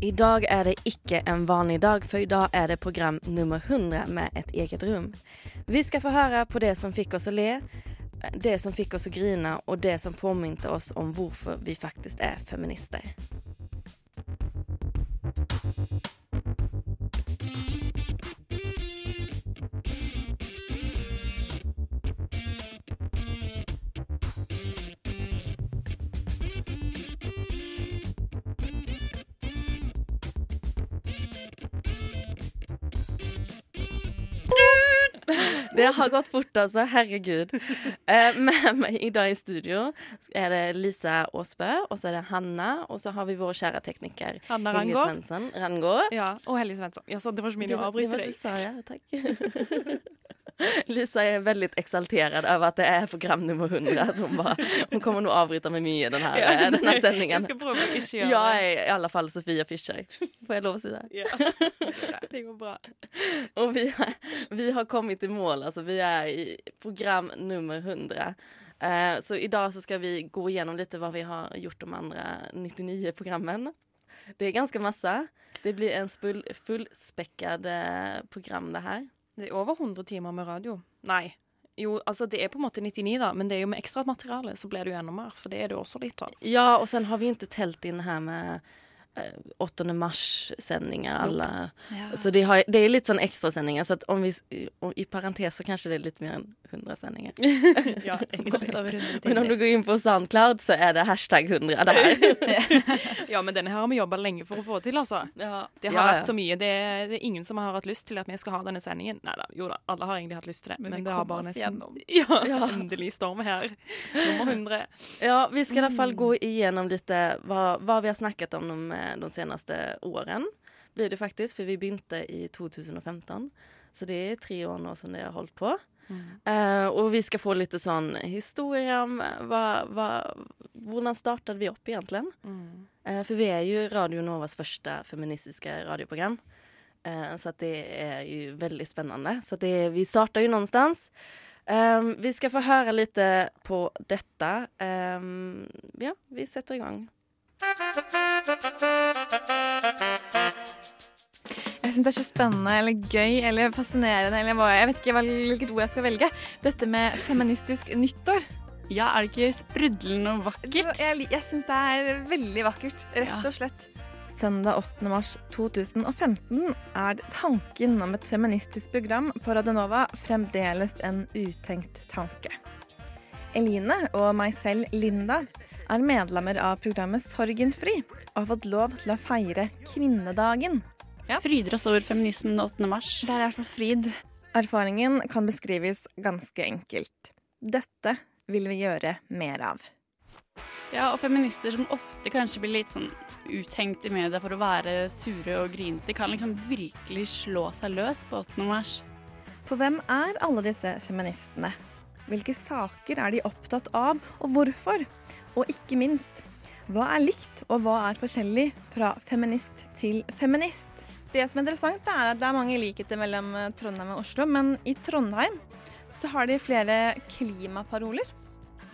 I dag er det ikke en vanlig dag, for i dag er det program nummer 100 med Et eget rom. Vi skal få høre på det som fikk oss å le, det som fikk oss å grine, og det som påminte oss om hvorfor vi faktisk er feminister. Det har gått fort, altså. Herregud. Eh, med meg i dag i studio er det Lisa Aasbø, og så er det Hanna, og så har vi vår kjære tekniker Hanna Rangård. Svensson. Rangård. Ja, og Helge Svensson. Ja, så det var ikke meningen å avbryte deg. Det var det du sa, ja. Takk. Lisa er veldig exalterad over at det er program nummer 100. Så hun, bara, hon kommer nog avbryta mig mycket mye här, Ja, denne Jeg sendingen. skal prøve å ikke gjøre Ja, det. i alle fall Sofia Fischer. Får jeg lov si det? Ja. Det går bra. Och vi, vi har kommet i mål. alltså vi er i program nummer 100. Eh, så i dag så skal vi gå igenom litt hva vi har gjort de andre 99 programmen. Det er ganske masse. Det blir en full, eh, program, det her. Det er over 100 timer med radio. Nei. Jo, altså det er på en måte 99, da, men det er jo med ekstra materiale så blir det jo enda mer. For det er det jo også litt av. Ja, og sen har vi inte telt in här med 8 mars-sendinger. Alla. Så det, har, det är lite sån extra. Så att om vi, om, i parentes så kanskje det er litt mer enn 100 sändningar. Ja, Godt over 100 Men om du går inn på Soundcloud så er det hashtag 100 der. ja, men denne her har vi jobba lenge for å få til, altså. ja. Det har ja, vært så mye. Det er, det er ingen som har hatt lyst til at vi skal ha denne sendingen. Nei da, jo da, alle har egentlig hatt lyst til det. Men Men, det har bare nesten gjennom. Ja, Ja. endelig storm her. Nummer 100. Ja, vi skal i hvert fall gå igjennom litt hva, hva vi har snakket om de, de seneste årene. Blir det faktisk, for vi begynte i 2015. Så det er tre år nå som det har holdt på. Eh, og vi skal få litt sånn historie om eh, hva, hva, hvordan startet vi opp, egentlig. Eh, for vi er jo Radio Novas første feministiske radioprogram. Uh, så det er jo veldig spennende. Så det, vi starter jo någonstans. Um, vi skal få høre litt på dette. Um, ja, vi setter i gang. Jeg syns det er så spennende eller gøy eller fascinerende eller hva, jeg vet ikke hvilket ord jeg skal velge. Dette med feministisk nyttår. Ja, er det ikke sprudlende og vakkert? Jeg, jeg syns det er veldig vakkert, rett og slett. Søndag 8. mars 2015 er tanken om et feministisk program på Radionova fremdeles en utenkt tanke. Eline og meg selv, Linda, er medlemmer av programmet Sorgenfri og har fått lov til å feire kvinnedagen. Fryder oss over feminismen 8. mars. Der er fått fryd. Erfaringen kan beskrives ganske enkelt. Dette vil vi gjøre mer av. Ja, og feminister som ofte kanskje blir litt sånn uthengt i media for å være sure og grinete, kan liksom virkelig slå seg løs på 8. mars. For hvem er alle disse feministene? Hvilke saker er de opptatt av, og hvorfor? Og ikke minst, hva er likt, og hva er forskjellig fra feminist til feminist? Det som er interessant, er at det er mange likheter mellom eh, Trondheim og Oslo, men i Trondheim så har de flere klimaparoler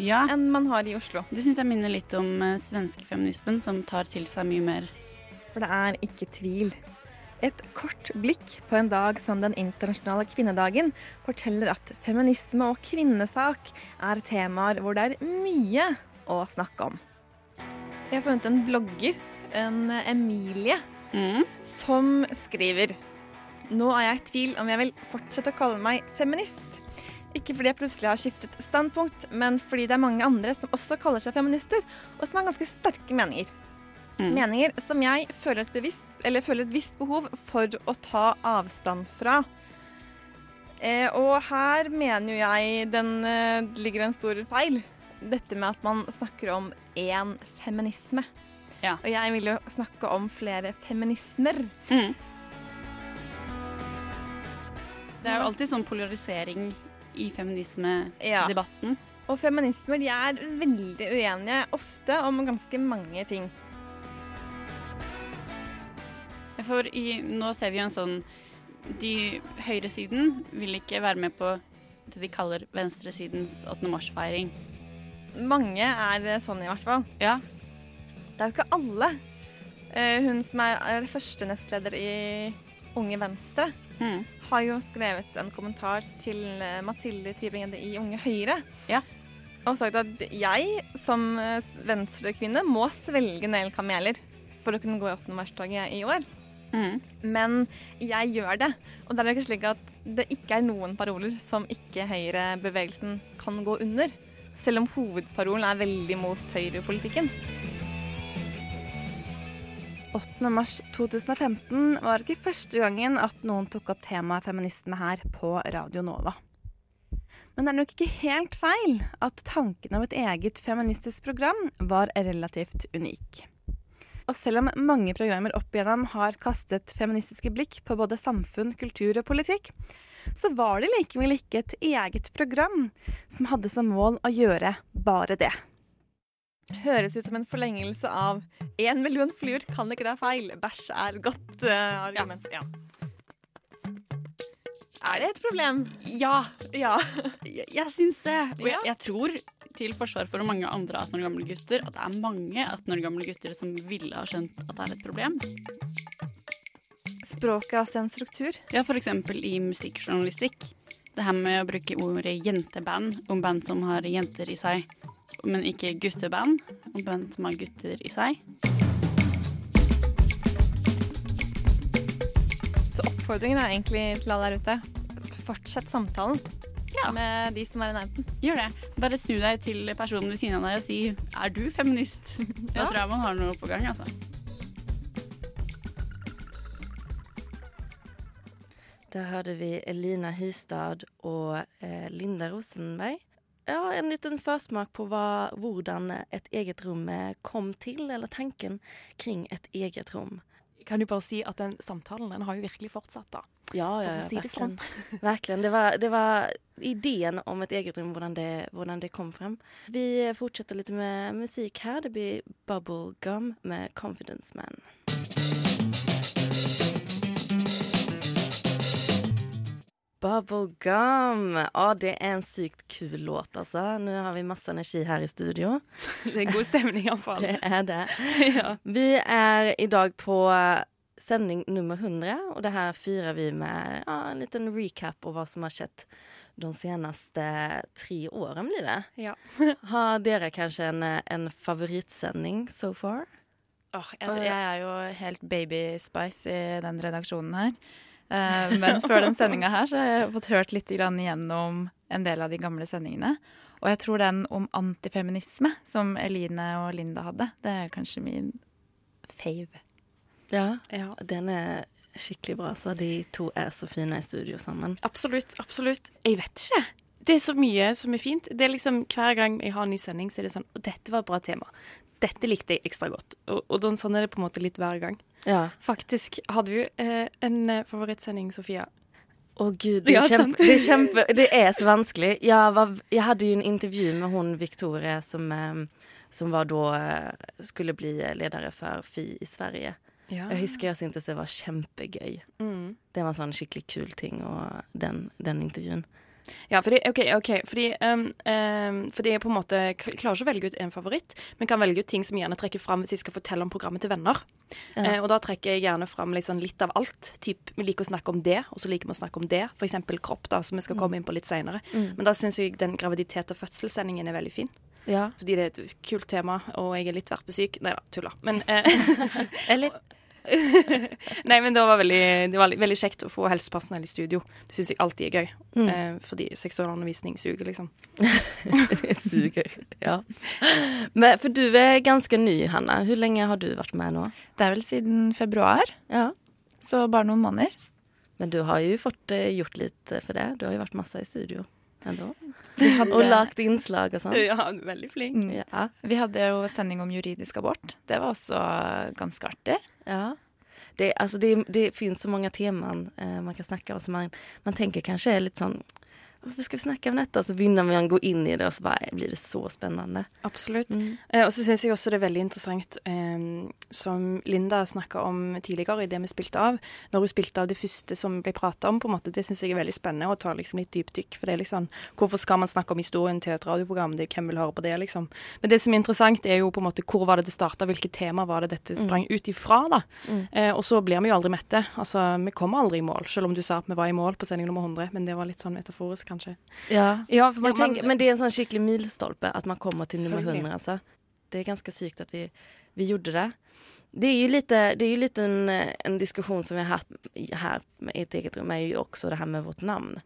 Ja, enn man har i Oslo. det syns jeg minner litt om eh, svenskefeminismen, som tar til seg mye mer. For det er ikke tvil. Et kort blikk på en dag som den internasjonale kvinnedagen forteller at feminisme og kvinnesak er temaer hvor det er mye å snakke om. Jeg har funnet en blogger, en Emilie, Mm. som skriver Nå er jeg i tvil om jeg vil fortsette å kalle meg feminist. Ikke fordi jeg plutselig har skiftet standpunkt, men fordi det er mange andre som også kaller seg feminister, og som har ganske sterke meninger. Mm. Meninger som jeg føler et, bevisst, eller føler et visst behov for å ta avstand fra. Eh, og her mener jo jeg den eh, ligger en stor feil. Dette med at man snakker om én feminisme. Ja. Og jeg vil jo snakke om flere feminismer. Mm. Det er jo alltid sånn polarisering i feminismedebatten. Ja. Og feminismer de er veldig uenige, ofte om ganske mange ting. For i, nå ser vi jo en sånn De høyresiden vil ikke være med på det de kaller venstresidens 8. mars-feiring. Mange er sånn i hvert fall. Ja. Det er jo ikke alle. Eh, Hun som er, første nestleder i Unge Venstre, Mm. har jo skrevet en kommentar til eh, Mathilde Tybring-Gjedde i Unge Høyre. Ja. Og sagt at jeg som eh, venstrekvinne må svelge en del kameler for å kunne gå i 8. mars-toget i år. Mm. Men jeg gjør det. Og det er ikke slik at det ikke er noen paroler som ikke høyrebevegelsen kan gå under. Selv om hovedparolen er veldig mot høyrepolitikken. 8. mars 2015 var ikke første gangen at noen tok opp temaet feminisme her på Radio Nova. Men det er nok ikke helt feil at tanken om et eget feministisk program var relativt unik. Og selv om mange programmer opp igjennom har kastet feministiske blikk på både samfunn, kultur og politikk, så var det likevel ikke et eget program som hadde som mål å gjøre bare det. Høres ut som en forlengelse av 'én million fluer kan ikke det er feil'. Bæsj er godt eh, argument. Ja. Er det et problem? Ja, Ja. jeg, jeg syns det. Og jeg, jeg tror, til forsvar for mange andre 18 år gamle gutter, at det er mange 18 år gamle gutter som ville ha skjønt at det er et problem. Språket også struktur. Ja, f.eks. i musikkjournalistikk. Det her med å bruke ordet jenteband om band som har jenter i seg, men ikke gutteband om band som har gutter i seg. Så oppfordringen er egentlig til alle der ute. Fortsett samtalen Ja. med de som er i nærheten. Gjør det. Bare snu deg til personen ved siden av deg og si 'er du feminist'? Da Ja. tror jeg man har noe på gang, altså. Der hørte vi Elina Hystad og eh, Linda Rosenberg. Ja, en liten forsmak på hva, hvordan et eget rom eh, kom til, eller tanken kring et eget rom. Kan du bare si at den samtalen den har jo virkelig fortsatt, da. Ja, ja, ja si det sånn. Det var, det var ideen om et eget rom, hvordan det, hvordan det kom frem. Vi fortsetter litt med musikk her. Det blir Bubblegum med Confidence Man. Bubblegum. Ja, det er en sykt kul låt, altså. Nå har vi masse energi her i studio. Det er god stemning, iallfall. Det er det. ja. Vi er i dag på sending nummer 100, og det her firer vi med ja, en liten recap av hva som har skjedd de seneste tre årene, blir det. Ja. Har dere kanskje en, en favorittsending so far? Oh, jeg, tror, jeg er jo helt baby spice i den redaksjonen her. Eh, men før den sendinga her så har jeg fått hørt litt igjennom en del av de gamle sendingene. Og jeg tror den om antifeminisme som Eline og Linda hadde, det er kanskje min fave. Ja, ja. den er skikkelig bra. Så de to er så fine i studio sammen. Absolutt. Absolutt. Jeg vet ikke. Det er så mye som er fint. Det er liksom Hver gang jeg har en ny sending, så er det sånn «Å, Dette var et bra tema. Dette likte jeg ekstra godt. Og, og sånn er det på en måte litt hver gang. Ja. Faktisk. Hadde du eh, en eh, favorittsending, Sofia? Å gud, det er, kjempe, det, er kjempe, det er så vanskelig. Jeg, var, jeg hadde jo en intervju med hun Victoria som, eh, som var da eh, skulle bli leder for FI i Sverige. Ja. Jeg husker jeg syntes det var kjempegøy. Mm. Det var en sånn skikkelig kul ting, og den, den intervjuen. Ja, fordi, ok, okay, fordi, um, um, fordi jeg på en måte klarer ikke å velge ut en favoritt, men kan velge ut ting som jeg gjerne trekker fram hvis jeg skal fortelle om programmet til venner. Ja. Uh, og da trekker jeg gjerne fram liksom litt av alt. Typ, vi liker å snakke om det, og så liker vi å snakke om det. Eksempel kropp, da, som vi skal komme inn på litt seinere. Mm. Men da syns jeg den graviditet- og fødselssendingen er veldig fin. Ja. Fordi det er et kult tema, og jeg er litt verpesyk. Nei da, tulla. Men uh, Eller Nei, men det var veldig, det var veldig kjekt å få helsepersonell i studio. Det syns jeg alltid er gøy. Mm. Eh, fordi seksualundervisning suger, liksom. det suger. Ja. Men, for du er ganske ny, Hanna. Hvor lenge har du vært med nå? Det er vel siden februar, Ja. så bare noen måneder. Men du har jo fått eh, gjort litt eh, for det. Du har jo vært masse i studio Hadde, Og lagt innslag og sånn. Ja, veldig flink. Mm. Ja. Vi hadde jo sending om juridisk abort. Det var også ganske artig. ja. det, altså, det, det finnes så mange temaer eh, man kan snakke om som man, man tenker kanskje er litt sånn Hvorfor skal vi snakke om dette? Så begynner man å gå inn i det, og så bare blir det så spennende. Absolutt. Mm. Eh, og så syns jeg også det er veldig interessant, eh, som Linda snakka om tidligere i det vi spilte av, når hun spilte av det første som ble prata om, på en måte, det syns jeg er veldig spennende å ta liksom litt dypdykk. For det er liksom Hvorfor skal man snakke om historien til et radioprogram? Det, hvem vil høre på det, liksom? Men det som er interessant, er jo på en måte hvor var det det starta, hvilke tema var det dette sprang ut ifra, da. Mm. Eh, og så blir vi jo aldri mette. Altså, vi kommer aldri i mål, selv om du sa at vi var i mål på sending nummer 100, men det var litt sånn metaforisk, kanskje. Ja. Ja, man, tenker, men det er en sånn skikkelig milstolpe at man kommer til nummer Selvfølgelig. 100. Altså. Det er ganske sykt at vi, vi gjorde det. Det er jo litt, det er jo litt en, en diskusjon som vi har hatt her med et eget rom, er jo også det her med vårt navn.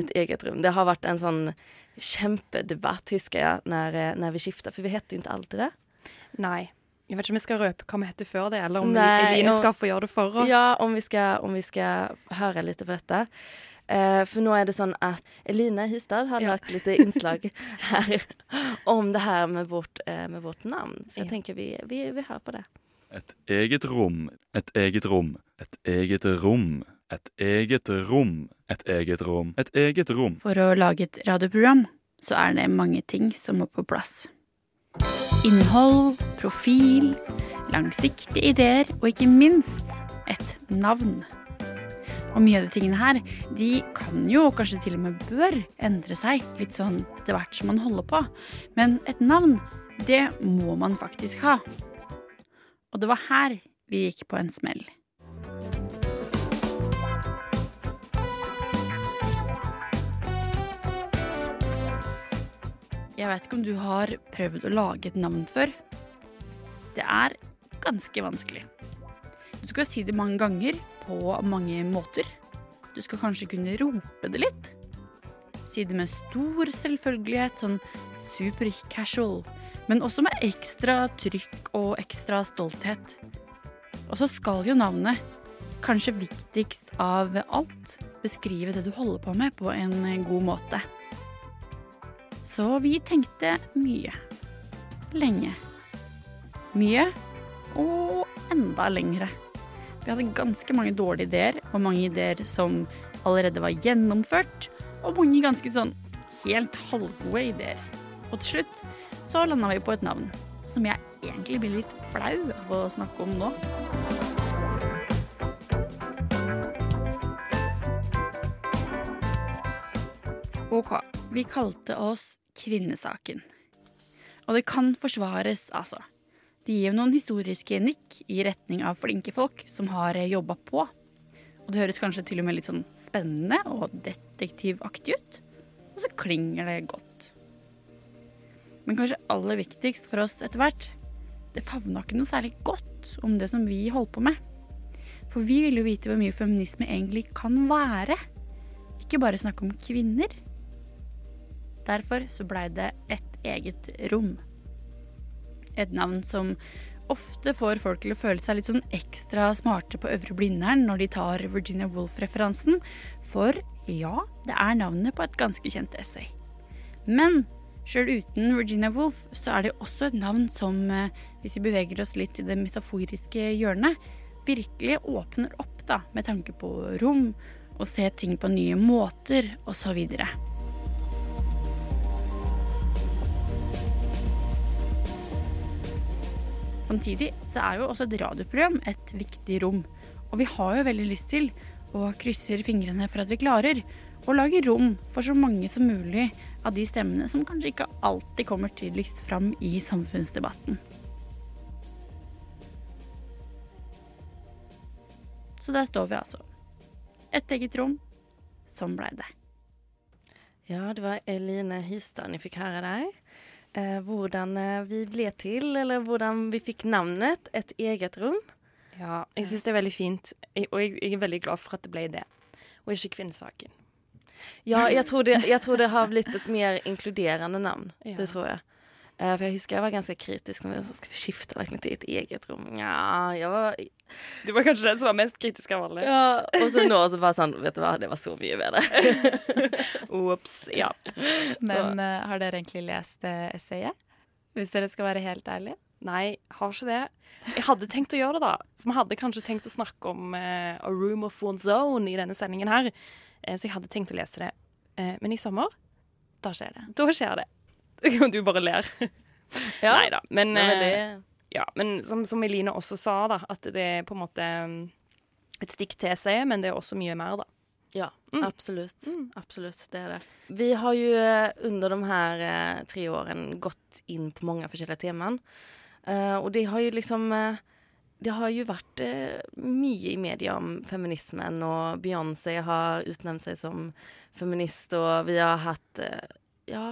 Et eget rom. Det har vært en sånn kjempedebatt, husker jeg, når, når vi skifta, for vi heter jo ikke alltid det. Nei. Jeg vet ikke om vi skal røpe hva vi heter før det, eller om Nei, Eline skal få gjøre det for oss. Ja, om vi skal, om vi skal høre litt på dette. Eh, for nå er det sånn at Eline Hystad har Ja. lagt litt innslag her om det her med vårt, eh, med vårt navn. Så jeg Ja. tenker vi, vi, vi hører på det. Et eget rom, et eget rom, et eget rom, et eget rom, et eget rom, et eget rom. For å lage et radioprogram så er det mange ting som må på plass. Innhold, profil, langsiktige ideer og ikke minst et navn. Og mye av de tingene her, de kan jo, og kanskje til og med bør, endre seg litt sånn etter hvert som man holder på. Men et navn, det må man faktisk ha. Og det var her vi gikk på en smell. Jeg vet ikke om du har prøvd å lage et navn før. Det er ganske vanskelig. Du skal si det mange ganger på mange måter. Du skal kanskje kunne rope det litt. Si det med stor selvfølgelighet, sånn super casual, men også med ekstra trykk og ekstra stolthet. Og så skal jo navnet, kanskje viktigst av alt, beskrive det du holder på med på en god måte. Så vi tenkte mye. Lenge. Mye og enda lengre. Vi hadde ganske mange dårlige ideer, og mange ideer som allerede var gjennomført, og mange ganske sånn helt halvgode ideer. Og til slutt så landa vi på et navn som jeg egentlig blir litt flau av å snakke om nå. Ok, vi kalte oss Kvinnesaken. Og det kan forsvares, altså. Det gir noen historiske nikk i retning av flinke folk som har jobba på. Og det høres kanskje til og med litt sånn spennende og detektivaktig ut. Og så klinger det godt. Men kanskje aller viktigst for oss etter hvert, det favna ikke noe særlig godt om det som vi holdt på med. For vi ville jo vite hvor mye feminisme egentlig kan være. Ikke bare snakke om kvinner. Derfor så blei det et eget rom. Et navn som ofte får folk til å føle seg litt sånn ekstra smarte på Øvre Blindern når de tar Virginia Woolf-referansen, for ja, det er navnet på et ganske kjent essay. Men sjøl uten Virginia Woolf så er det også et navn som, eh, hvis vi beveger oss litt i det metaforiske hjørnet, virkelig åpner opp da, med tanke på rom, og se ting på nye måter, osv. Samtidig så er jo også et radioprogram et viktig rom. Og vi har jo veldig lyst til, og krysser fingrene for at vi klarer, å lage rom for så mange som mulig av de stemmene som kanskje ikke alltid kommer tydeligst fram i samfunnsdebatten. Så der står vi altså. Et eget rom. Sånn blei det. Ja, det var Eline Hystad vi fikk høre der. Eh, hvordan eh, vi ble til, eller hvordan vi fikk navnet Et eget rom. Ja, jeg syns det er veldig fint, og jeg, jeg er veldig glad for at det ble det, og ikke kvinnesaken. Ja, jeg tror, det, jeg tror det har blitt et mer inkluderende navn. Ja. Det tror jeg. Eh, for jeg husker jeg var ganske kritisk. Når jeg sa, Skal vi skifte virkelig til et eget rom? Ja, jeg var Du var kanskje den som var mest kritisk av alle. ja. Og så nå så bare sånn Vet du hva, det var så mye bedre. Ops. Ja. Men uh, har dere egentlig lest uh, essayet? Hvis dere skal være helt ærlige? Nei, har ikke det. Jeg hadde tenkt å gjøre det, da. For vi hadde kanskje tenkt å snakke om uh, A Room of One's Own i denne sendingen her. Så jeg hadde tenkt å lese det. Eh, men i sommer, Da skjer det. da skjer det. Og du bare ler. Ja. Nei da. Men, Nei, men eh, det, ja, men som, som Eline også sa, da, at det er på en måte mm, et stikk til seg, men det er også mye mer, da. Ja, Mm. absolutt. Mm. Absolutt, det er det. Vi har ju eh, under de här eh, tre åren gått in på mange forskjellige teman. Uh, og det har ju liksom uh, det har jo vært uh, mye i media om feminismen og Beyoncé har utnevnt seg som feminist og vi har hatt eh, ja,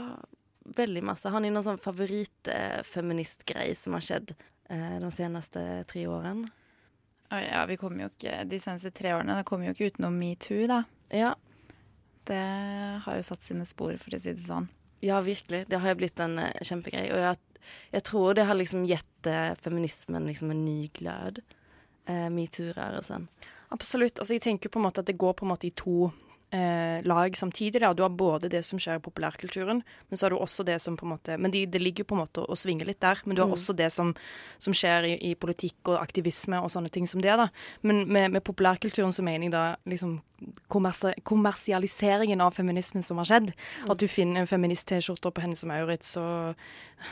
väldigt masse. Har ni noen sånn favorittfeministgreie eh, som har skjedd eh, de seneste tre årene? Ja, vi kommer jo ikke, De seneste tre årene det kommer jo ikke utenom metoo, da. Ja, Det har jo satt sine spor, for å si det sånn. Ja, virkelig. Det har jo blitt en uh, kjempegrej. Og jeg, jeg tror det har liksom gitt eh, feminismen liksom en ny glød. Uh, Metoo-rørelsen. Absolutt. Altså, jeg tenker på en måte at det går på en måte i to eh, lag samtidig. Da. Du har både det som skjer i populærkulturen, men så har du også det som på en måte Men de, det ligger på en måte å svinge litt der. Men du har Mm. også det som, som skjer i, i politikk og aktivisme og sånne ting som det. da. Men med, med populærkulturen så mener jeg da liksom kommersi kommersialiseringen av feminismen som har skjedd. At du finner en feminist-T-skjorte på henne som Maurits, og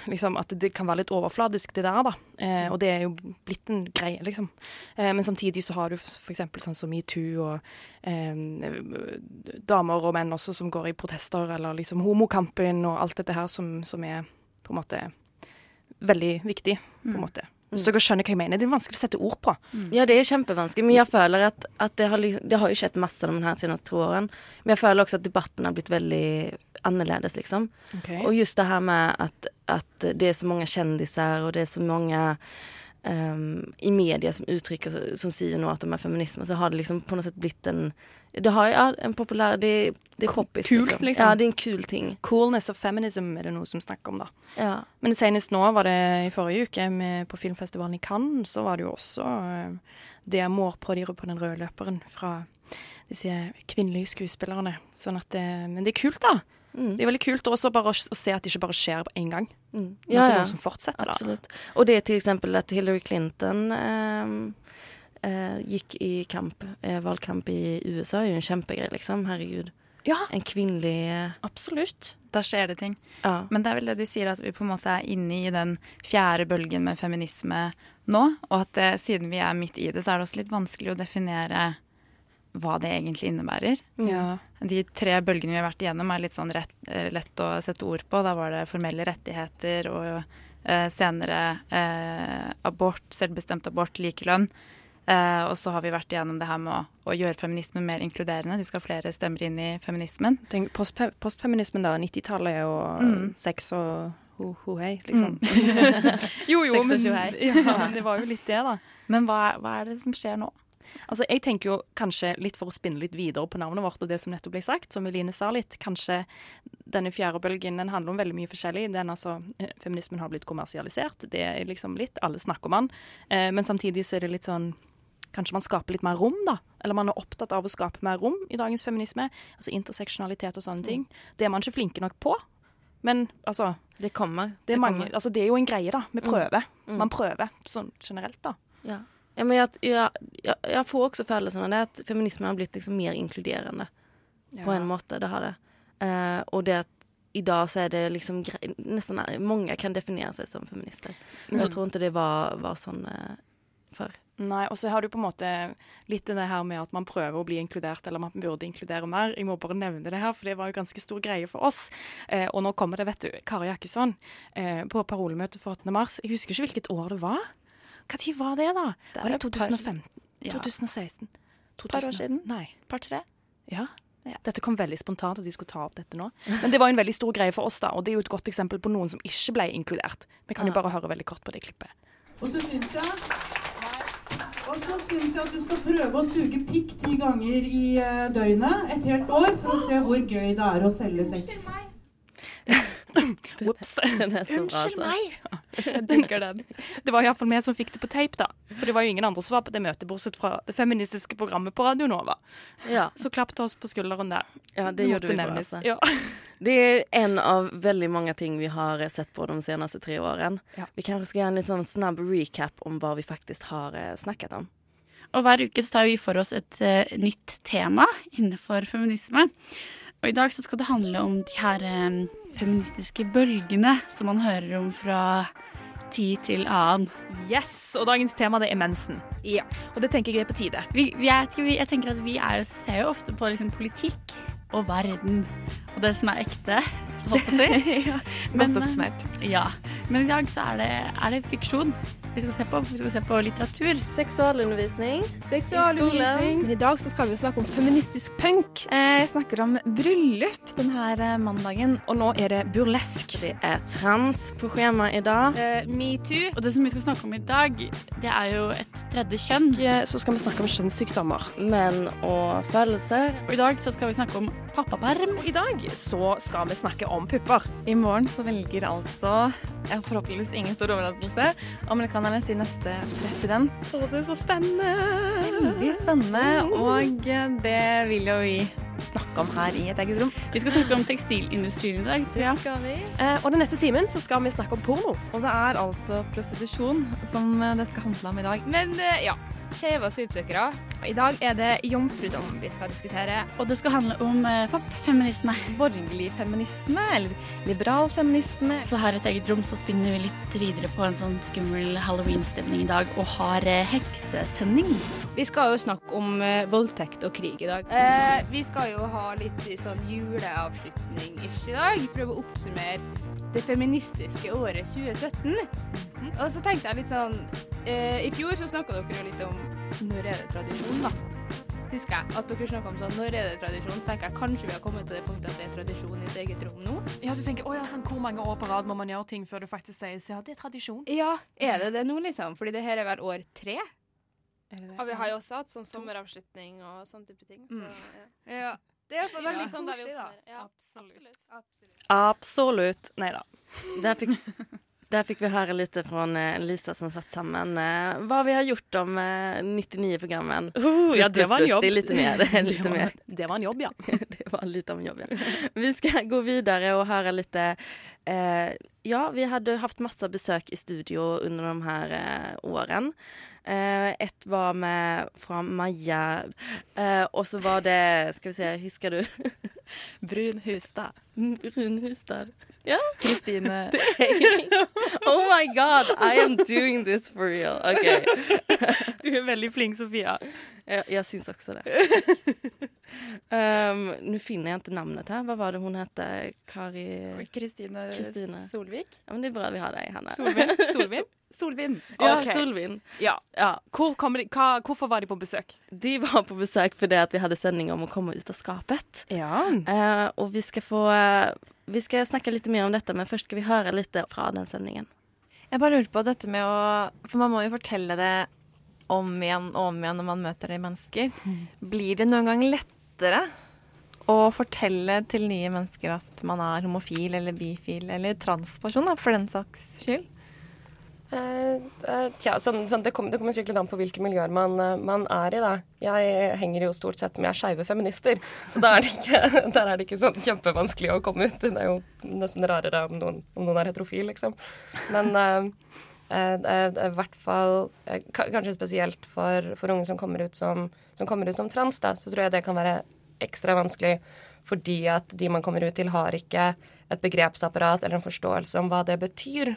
liksom at det kan være litt overfladisk, det der, da. Eh, og det er jo blitt en greie, liksom. Eh, men samtidig så har du f.eks. sånn som metoo og eh, damer og menn også som går i protester, eller liksom homokampen og alt dette her som, som er på en måte veldig viktig, på en måte. Hvis dere skjønner hva jeg mener. Det er vanskelig å sette ord på. Ja, det er kjempevanskelig, men jeg føler at, at det, har liksom, det har jo skjedd masse de her seneste to årene. Men jeg føler også at debatten har blitt veldig annerledes, liksom. Og just det her med at, at det er så mange kjendiser, og det er så mange ehm, i media som uttrykker som sier nå at de er feminisme, så har det liksom på noe sett blitt en Det har ja, en populær Det, det er poppis. kult, liksom. Ja, det er en kul ting. Coolness of feminism er det noe som snakker om, da. Ja. Men senest nå var det i forrige uke med, på filmfestivalen i Cannes, så var det jo også uh, det mår på de på den røde løperen fra disse kvinnelige skuespillerne. Sånn at det, men det er kult, da. Mm. Det er veldig kult også bare å, se at det ikke bare skjer på én gang. Mm. Men at det Ja, er noe som fortsetter, da. Og det er til eksempel at Hillary Clinton eh, eh, gikk i kamp, eh, valgkamp i USA er jo en kjempegreie, liksom, herregud. Ja, En kvinnelig eh, absolutt. Da skjer det ting. Ja. Men det er vel det de sier, at vi på en måte er inne i den fjerde bølgen med feminisme nå. Og at det, siden vi er midt i det, så er det også litt vanskelig å definere hva det egentlig innebærer. Ja. De tre bølgene vi har vært igjennom, er litt sånn rett, eh, lett å sette ord på. Da var det formelle rettigheter og eh, senere eh, abort, selvbestemt abort, likelønn. Eh, og så har vi vært igjennom det her med å, å gjøre feminismen mer inkluderende. Du skal ha flere stemmer inn i feminismen. Tenk, post, postfeminismen, da. 90-tallet og Mm. sex og ho, ho hei, liksom. jo, jo, men, ja, men det var jo litt det, da. Men hva, hva er det som skjer nå? Altså, jeg tenker jo kanskje litt for å spinne litt videre på navnet vårt og det som nettopp ble sagt, som Eline sa litt, kanskje denne fjerde bølgen den handler om veldig mye forskjellig. Den altså, eh, Feminismen har blitt kommersialisert, det er liksom litt, alle snakker om den. Eh, men samtidig så er det litt sånn Kanskje man skaper litt mer rom, da. Eller man er opptatt av å skape mer rom i dagens feminisme. Altså interseksjonalitet og sånne ting. Det er man ikke flinke nok på. Men altså Det kommer. det er, mange, kommer. altså, det er jo en greie, da. Vi Mm. prøver. Mm. Man prøver sånn generelt, da. Ja. Ja, men jeg, jeg, jeg, jeg får også følelsen av det at feminismen har blitt liksom mer inkluderende. På en måte, det har det. Uh, og det at i dag så er det liksom nesten Mange kan definere seg som feminister. Men så- tror jeg ikke det var, var sånn uh, før. Nei, og så har du på en måte litt det her med at man prøver å bli inkludert, eller man burde inkludere mer. Jeg må bare nevne det her, for det var jo ganske stor greie for oss. Eh, og nå kommer det, vet du, Kari Jakkesson eh, på parolemøtet for 8. mars. Jeg husker ikke hvilket år det var. Når var det, da? Det er var det 2015? Ja. 2016? par år siden. Nei. Par-tre? Ja. Ja. Dette kom veldig spontant at de skulle ta opp dette nå. Men det var en veldig stor greie for oss, da, og det er jo et godt eksempel på noen som ikke ble inkludert. Vi kan jo bare høre veldig kort på det klippet. Og så syns jeg og så syns jeg at du skal prøve å suge pikk ti ganger i eh, døgnet et helt år for å se hvor gøy det er å selge sex. Ops. meg! er Unnskyld altså. meg! Jeg tenker den. Det var iallfall vi som fikk det på tape, da. For det var jo ingen andre som var på det møtet, bortsett fra det feministiske programmet på Radio Nova. Ja. Så klapp til oss på skulderen der. Ja, det Det måtte vi bra. Altså. Ja. Det er en av veldig mange ting vi har sett på de seneste tre årene. Ja. Vi kanskje skal gjøre en liten snabb recap om hva vi faktisk har snakket om. Og hver uke så tar vi for oss et uh, nytt tema innenfor feminisme. Og i dag så skal det handle om de her um, feministiske bølgene som man hører om fra tid til annen. Yes, og dagens tema det er mensen. Ja. Og det tenker jeg er på tide. Vi, vi er, jeg tenker at vi er ser jo ofte på liksom politikk og verden og det som er ekte, holdt å si. ja, godt eh, oppsummert. Ja. Men i dag så er det, er det fiksjon vi skal se på. Vi skal se på litteratur. Seksualundervisning. Men i dag så skal vi jo snakke om feministisk punk. Eh, Jeg snakker om bryllup denne eh, mandagen. Og nå er det burlesk. Det er trans på skjemaet i dag. Uh, Metoo. Og det som vi skal snakke om i dag, det er jo et tredje kjønn. Så skal vi snakke om kjønnssykdommer. Menn og følelser. Og i dag så skal vi snakke om pappaperm. I dag så skal vi snakke om pupper. I morgen så velger altså, forhåpentligvis ingen stor overraskelse, amerikanerne sin neste president. Å, det er så spennende! Veldig spennende, og eh, det vil jo vi snakke om her i et eget rom. Vi skal snakke om tekstilindustrien i dag. Det skal Eh, og den neste timen så skal vi snakke om porno. Og det er altså prostitusjon som eh, det skal handle om i dag. Men ja, skeive asylsøkere. I dag er det jomfrudom vi skal diskutere. Og det skal handle om eh, popfeminisme. Borgerlig feminisme, eller liberal feminisme. Så her i et eget rom så spinner vi litt videre på en sånn skummel halloween-stemning i dag, og har eh, heksesending. Vi skal jo snakke om eh, voldtekt og krig i dag. Eh, vi skal jo ha litt sånn juleavslutning ish i dag. Prøve å oppsummere det feministiske året 2017. Og så tenkte jeg litt sånn eh, I fjor så snakka dere jo litt om når er det tradisjon, da. Husker jeg at dere snakka om sånn når er det tradisjon, så tenker jeg kanskje vi har kommet til det punktet at det er tradisjon i et eget rom nå. Ja, du tenker, å ja, sånn, Hvor mange år på rad må man gjøre ting før du faktisk sier ja, det er tradisjon? Ja, er det det nå, liksom? Fordi det her er vel år tre? Og vi har jo også hatt sånn sommeravslutning og sånn type ting. Så, ja. Ja. Det er iallfall veldig sånn der vi koselig, da. oppsummerer. Ja, absolutt. Absolutt. Nei da. Där fick, där fikk vi høre litt från eh, Lisa som satt sammen hva vi har gjort de eh, 99 programmen. Uh, ja, det var en jobb. Lite mer. Det Det var- Det var en jobb, ja. det var lite om jobb, ja. Vi skal gå videre og høre litt Eh, ja, vi hadde hatt masse besøk i studio under de her eh, årene. Eh, ett var med fra Maja eh, och så var det, Skal vi se, husker du? Brun Hustad. Brun Hustad. Ja. Kristine. oh my god, I am doing this for real. OK. Du er veldig flink Sofia. Jeg, jeg syns også det. Um, Nå finner jeg ikke navnet her. Hva var det hun heter? Kari... Kristine Solvik. Ja, men det er bra vi har deg, Hanna. Solvin? Solvin? Solvin. Ja. Solvin. Ja. Ja, Hvor de, hva, hvorfor var de på besøk? de var på besøk fordi det vi hadde sending om å komme ut av skapet. Ja. Eh, og vi skal få eh, vi skal snakke litt mer om dette, men først skal vi høre litt fra den sendingen. Jeg bare lurer på dette med å For man må jo fortelle det om igjen og om igjen når man møter de mennesker. Blir det noen gang lettere å fortelle til nye mennesker at man er homofil eller bifil eller transperson, da, for den saks skyld? Eh, eh, tja, sånn, sånn, det, kommer, det sikkert an på hvilke miljøer man, eh, man er i. da. Jeg henger jo stort sett med skeive feminister, så da er ikke, der er det ikke sånn kjempevanskelig å komme ut. Det er jo nesten rarere om noen, om noen er heterofil, liksom. Men uh, i hvert fall Kanskje spesielt for, for unge som kommer, som, som kommer ut som trans, da, så tror jeg det kan være ekstra vanskelig fordi at de man kommer ut til, har ikke et begrepsapparat eller en forståelse om hva det betyr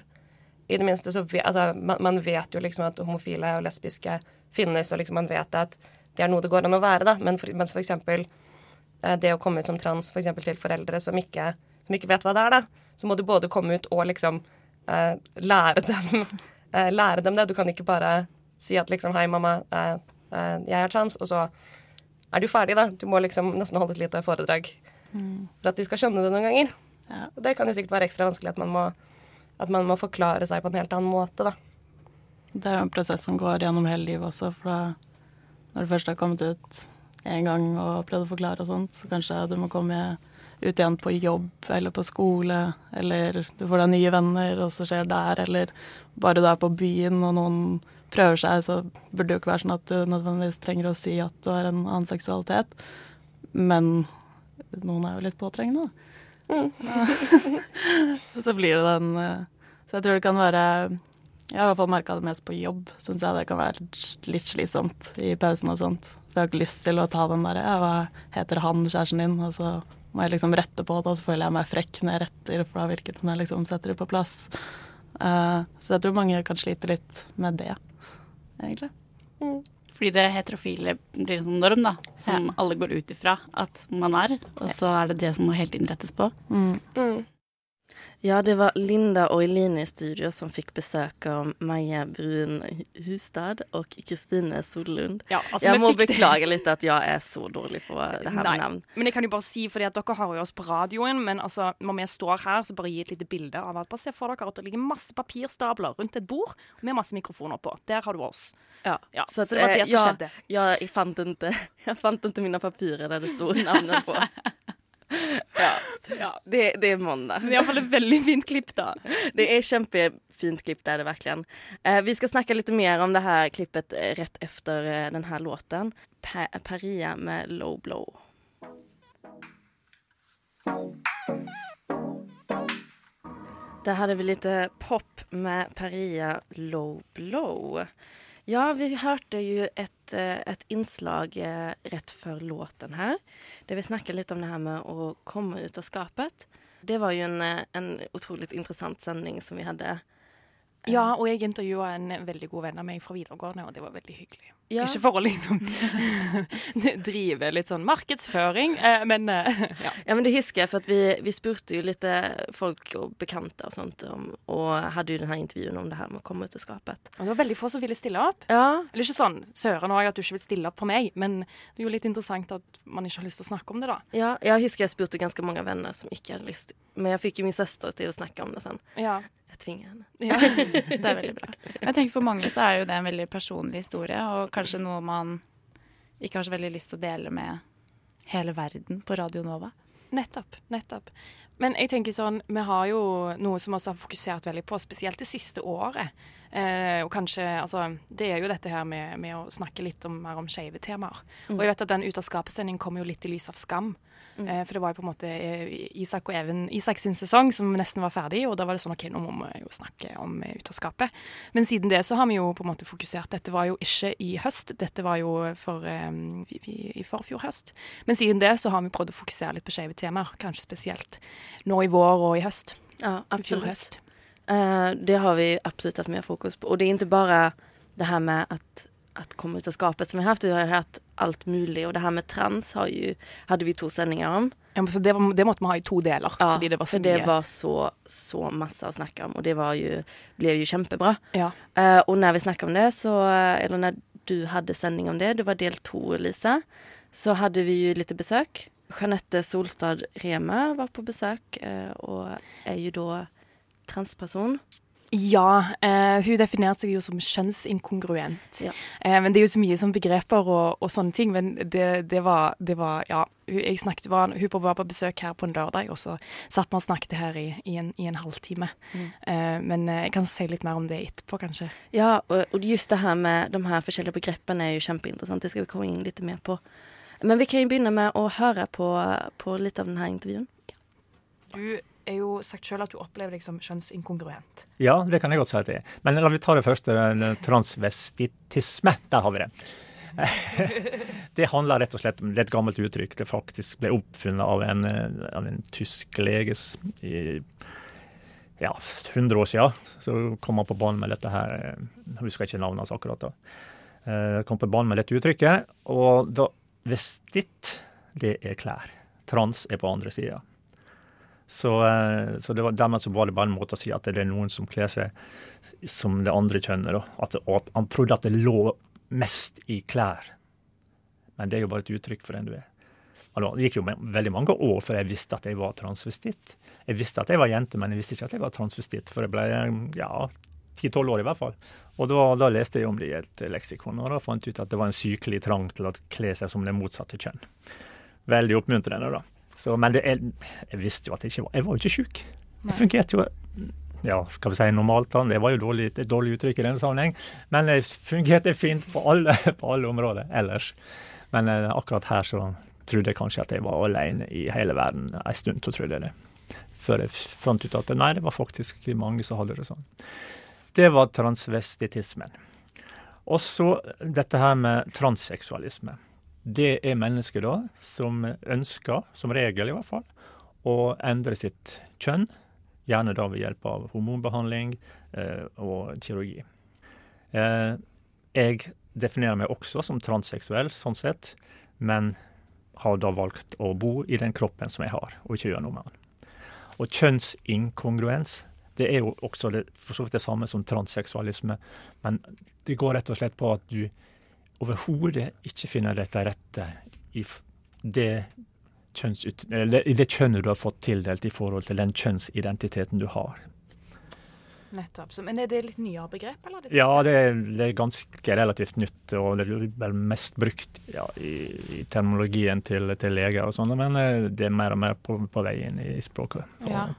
i det minste så altså, man, man vet jo liksom at homofile og lesbiske finnes, og liksom man vet at det er noe det går an å være, da. Men for, mens for eksempel eh, det å komme ut som trans for eksempel til foreldre som ikke, som ikke vet hva det er, da, så må du både komme ut og liksom eh, lære dem eh, lære dem det. Du kan ikke bare si at liksom hei, mamma, eh, eh, jeg er trans, og så er du ferdig, da. Du må liksom nesten holde et lite foredrag for at de skal skjønne det noen ganger. Og det kan jo sikkert være ekstra vanskelig at man må at man må forklare seg på en helt annen måte, da. Det er jo en prosess som går gjennom hele livet også, for da, når du først har kommet ut en gang og prøvd å forklare og sånt, så kanskje du må komme ut igjen på jobb eller på skole, eller du får deg nye venner, og så skjer det der, eller bare du er på byen og noen prøver seg, så burde det jo ikke være sånn at du nødvendigvis trenger å si at du har en annen seksualitet. Men noen er jo litt påtrengende, da. så blir det den eh, Så jeg tror det kan være Jeg har i hvert fall merka det mest på jobb. Syns jeg det kan være litt slitsomt i pausen og sånt. For jeg har ikke lyst til å ta den derre ja, hva heter han, kjæresten din? Og så må jeg liksom rette på det, og så føler jeg meg frekk når jeg retter, for da virker det som jeg liksom setter det på plass. Uh, så jeg tror mange kan slite litt med det, egentlig. Fordi det heterofile blir en sånn norm, da, som alle går ut ifra at man er. Og så er det det som må helt innrettes på. Mm. Ja, det var Linda och Eline i studio som fikk besøk av Maja Brun Hustad og Kristine Sollund. Ja, altså, jeg må beklage litt at jeg er så dårlig på det her med navn. Men jeg kan jo bare si, fordi at dere har jo oss på radioen, men altså, når vi står her, så bare gi et lite bilde av at bare se for dere at det ligger masse papirstabler rundt et bord med masse mikrofoner på. Der har du oss. Ja, så, så, det var det eh, som ja, skjedde. ja, jeg fant ikke, jeg fant ikke mine papirer der det stod navnet på. ja, det, det er mandag. Men iallfall et veldig fint klipp, da. Det er kjempefint klipp, det er det virkelig. Eh, vi skal snakke litt mer om det her klippet eh, rett etter eh, den her låten. Pa Paria med Low Blow. Där hade vi lite pop med Paria Low Blow. Ja, vi hørte jo et, eh, et innslag eh, rett før låten her, der vi snakket litt om det her med å komme ut av skapet. Det var jo en, eh, en utrolig interessant sending som vi hadde. Ja, og jeg intervjua en veldig god venn av meg fra videregående, og det var veldig hyggelig. Ja. Ikke for å liksom drive litt sånn markedsføring, eh, men eh, ja. Ja, men det husker jeg, for vi, vi spurte jo litt folk og bekante og sånt, om, og hadde jo denne intervjuen om det her med å komme ut av skapet. Og det var veldig få som ville stille opp. Ja. Eller ikke sånn søren òg at du ikke vil stille opp på meg, men det er jo litt interessant at man ikke har lyst til å snakke om det, da. Ja, jeg husker jeg spurte ganske mange venner som ikke hadde lyst, men jeg fikk jo min søster til å snakke om det sen. Ja. Jeg tvinger henne. Ja, det er veldig bra. Jeg tenker For mange så er jo det en veldig personlig historie, og kanskje noe man ikke har så veldig lyst til å dele med hele verden på Radio Nova. Nettopp. Nettopp. Men jeg tenker sånn, vi har jo noe som også har fokusert veldig på, spesielt det siste året. Eh, og kanskje, altså, Det er jo dette her med, med å snakke litt om, mer om skeive temaer. Mm. Og jeg vet at den Ut av skapet-sendingen kom jo litt i lys av skam. Mm. Eh, for det var jo på en måte eh, Isak og Even Isak sin sesong som nesten var ferdig, og da var det sånn OK, nå må vi jo snakke om eh, Ut av skapet. Men siden det så har vi jo på en måte fokusert. Dette var jo ikke i høst, dette var jo for, eh, i, vi, i forfjor høst. Men siden det så har vi prøvd å fokusere litt på skeive temaer, kanskje spesielt nå i vår og i høst. Ja, absolutt. Eh, det har vi absolutt hatt mer fokus på. Og det er ikke bare det her med at, at komme ut av skapet som vi har hatt, vi har hatt alt mulig. Og det her med trans har jo, hadde vi to sendinger om. Ja, så det, var, det måtte vi ha i to deler, Ja, fordi det var så for det var så, så masse å snakke om, og det var jo, ble jo kjempebra. Ja. Uh, og når vi snakket om det, så, eller når du hadde sending om det, det var del to, Lisa, så hadde vi jo litt besøk. Jeanette Solstad Reme var på besøk, uh, og er jo da transperson. Ja, eh, hun definerer seg jo som kjønnsinkongruent. Ja. Eh, men det er jo så mye som begreper og, og sånne ting. Men det, det, var, det var Ja. Hun, jeg snakket, var, hun var på besøk her på en lørdag, og så satt vi og snakket her i, i, en, i en halvtime. Mm. Eh, men eh, jeg kan si litt mer om det etterpå, kanskje. Ja, og, og just det her med de her forskjellige begrepene er jo kjempeinteressant. Det skal vi komme inn litt mer på. Men vi kan jo begynne med å høre på, på litt av denne intervjuen. Du er jo sagt sjøl at du opplever deg som kjønnsinkongruent. Ja, det kan jeg godt si at det er. Men la vi ta det første. Transvestitisme. Der har vi det. Det handler rett og slett om et gammelt uttrykk. Det faktisk ble oppfunnet av en, eh, av en tysk lege i ja, 100 år siden. Så kom han på banen med dette her. eh, Jeg husker ikke navnet hans akkurat da. Eh, Kom på banen med dette uttrykket. Og da vestitt, det er klær. Trans er på andre sida. Så, eh, så var, dermed så var det bare en måte å si at det er noen som kler seg som det andre kjønnet. At at han trodde at det lå mest i klær. Men det er jo bare et uttrykk for den du er. Altså, det gikk jo veldig mange år før jeg visste at jeg var transvestitt. Jeg visste at jeg var jente, men jeg visste ikke at jeg var transvestitt før jeg ble ja, 10-12 år i hvert fall. Og da, da leste jeg om det i et leksikon, og da fant jeg ut at det var en sykelig trang til å kle seg som det motsatte kjønn. Veldig oppmuntrende, da. Så, men det, jeg, jeg visste jo at jeg ikke var Jeg var jo ikke sjuk. Det fungerte jo ja, skal vi si normalt, det var jo dårlig, et dårlig uttrykk i denne sammenheng. Men det fungerte fint på alle, på alle områder ellers. Men eh, akkurat her så trodde jeg kanskje at jeg var alene i hele verden en stund. så trodde jeg det. Før jeg fant ut at nei, det var faktisk mange som hadde det sånn. Det var transvestitismen. Og så dette her med transseksualisme. Det er mennesker da som ønsker, som regel i hvert fall, å endre sitt kjønn. Gjerne da ved hjelp av hormonbehandling eh, og kirurgi. Eh, jeg definerer meg også som transseksuell, sånn sett, men har da valgt å bo i den kroppen som jeg har, og ikke gjøre noe med den. Og kjønnsinkongruens, det er jo også det, for så vidt det samme som transseksualisme, men det går rett og slett på at du overhodet ikke finner deg til rette i det, kjønnsut, eller i det kjønnet du har fått tildelt i forhold til den kjønnsidentiteten du har. Nettopp. Men er det litt nyere begrep, eller? Det Ja, det er, det er ganske relativt nytt, og det er vel mest brukt ja, i, i terminologien til, til leger og sånn, men eh, det er mer og mer på, på vei inn i språket. Ja.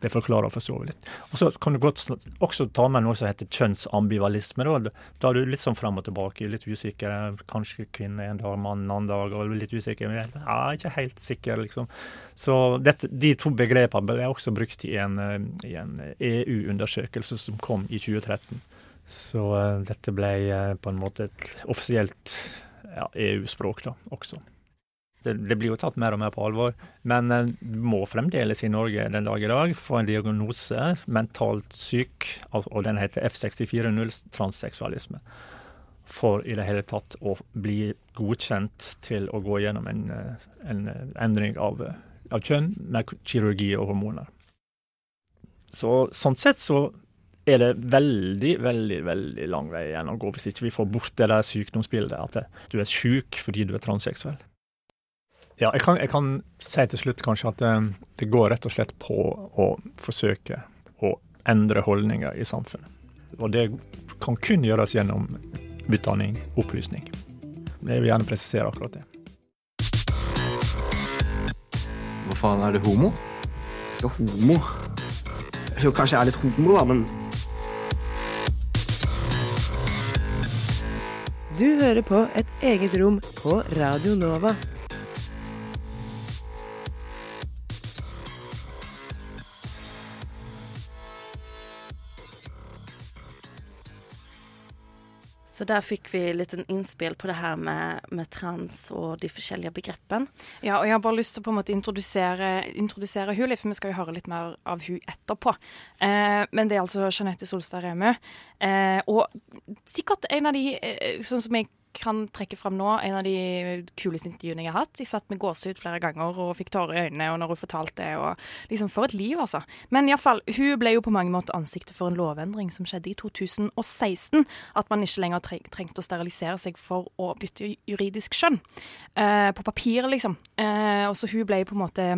Det forklarer for så vidt. Og så kan du godt også ta med noe som heter kjønnsambivalisme. Da, da er du litt sånn frem og tilbake, litt usikker. Kanskje kvinne en dag, mann en annen dag, og litt usikker. Men jeg er ikke helt sikker, liksom. Så dette, de to begrepene ble også brukt i en, eh, en EU-undersøkelse som kom i 2013. Så uh, dette ble uh, på en måte et offisielt ja, EU-språk da, også. Det, blir jo tatt mer og mer på alvor, men en må fremdeles i Norge den dag i dag få en diagnose, mentalt syk, og den heter F64.0 transseksualisme. For i det hele tatt å bli godkjent til å gå gjennom en, eh, en eh, endring av, eh, av kjønn med kirurgi og hormoner. Så sånn sett så er det veldig, veldig veldig lang vei igjen å gå hvis ikke vi får bort det der sykdomsbildet at du er syk fordi du er transseksuell. Ja, jeg kan, jeg kan si til slutt kanskje at det, det går rett og slett på å forsøke å endre holdninger i samfunnet. Og det kan kun gjøres gjennom utdanning, opplysning. Jeg vil gjerne presisere akkurat det. Hva faen, er du homo? Ikke homo. Jo, kanskje jeg er litt homo, da, men Du hører på Et eget rom på Radio Nova. Så der fikk vi litt en innspill på det her med, med trans og de forskjellige begreppen. Ja, og jeg har bare lyst til å på en måte introdusere, introdusere hun litt, for vi skal jo høre litt mer av hun etterpå. Eh, men det er altså Jeanette Solstad Remø. Eh, og sikkert en av de, eh, sånn som jeg kan trekke fram nå, en av de kuleste intervjuene jeg har hatt. Jeg satt med gåsehud flere ganger og fikk tårer i øynene og når hun fortalte det. og liksom For et liv, altså. Men iallfall, hun ble jo på mange måter ansiktet for en lovendring som skjedde i 2016. At man ikke lenger treng, trengte å sterilisere seg for å bytte juridisk kjønn. Eh, på papiret, liksom. Eh, og så hun ble på en måte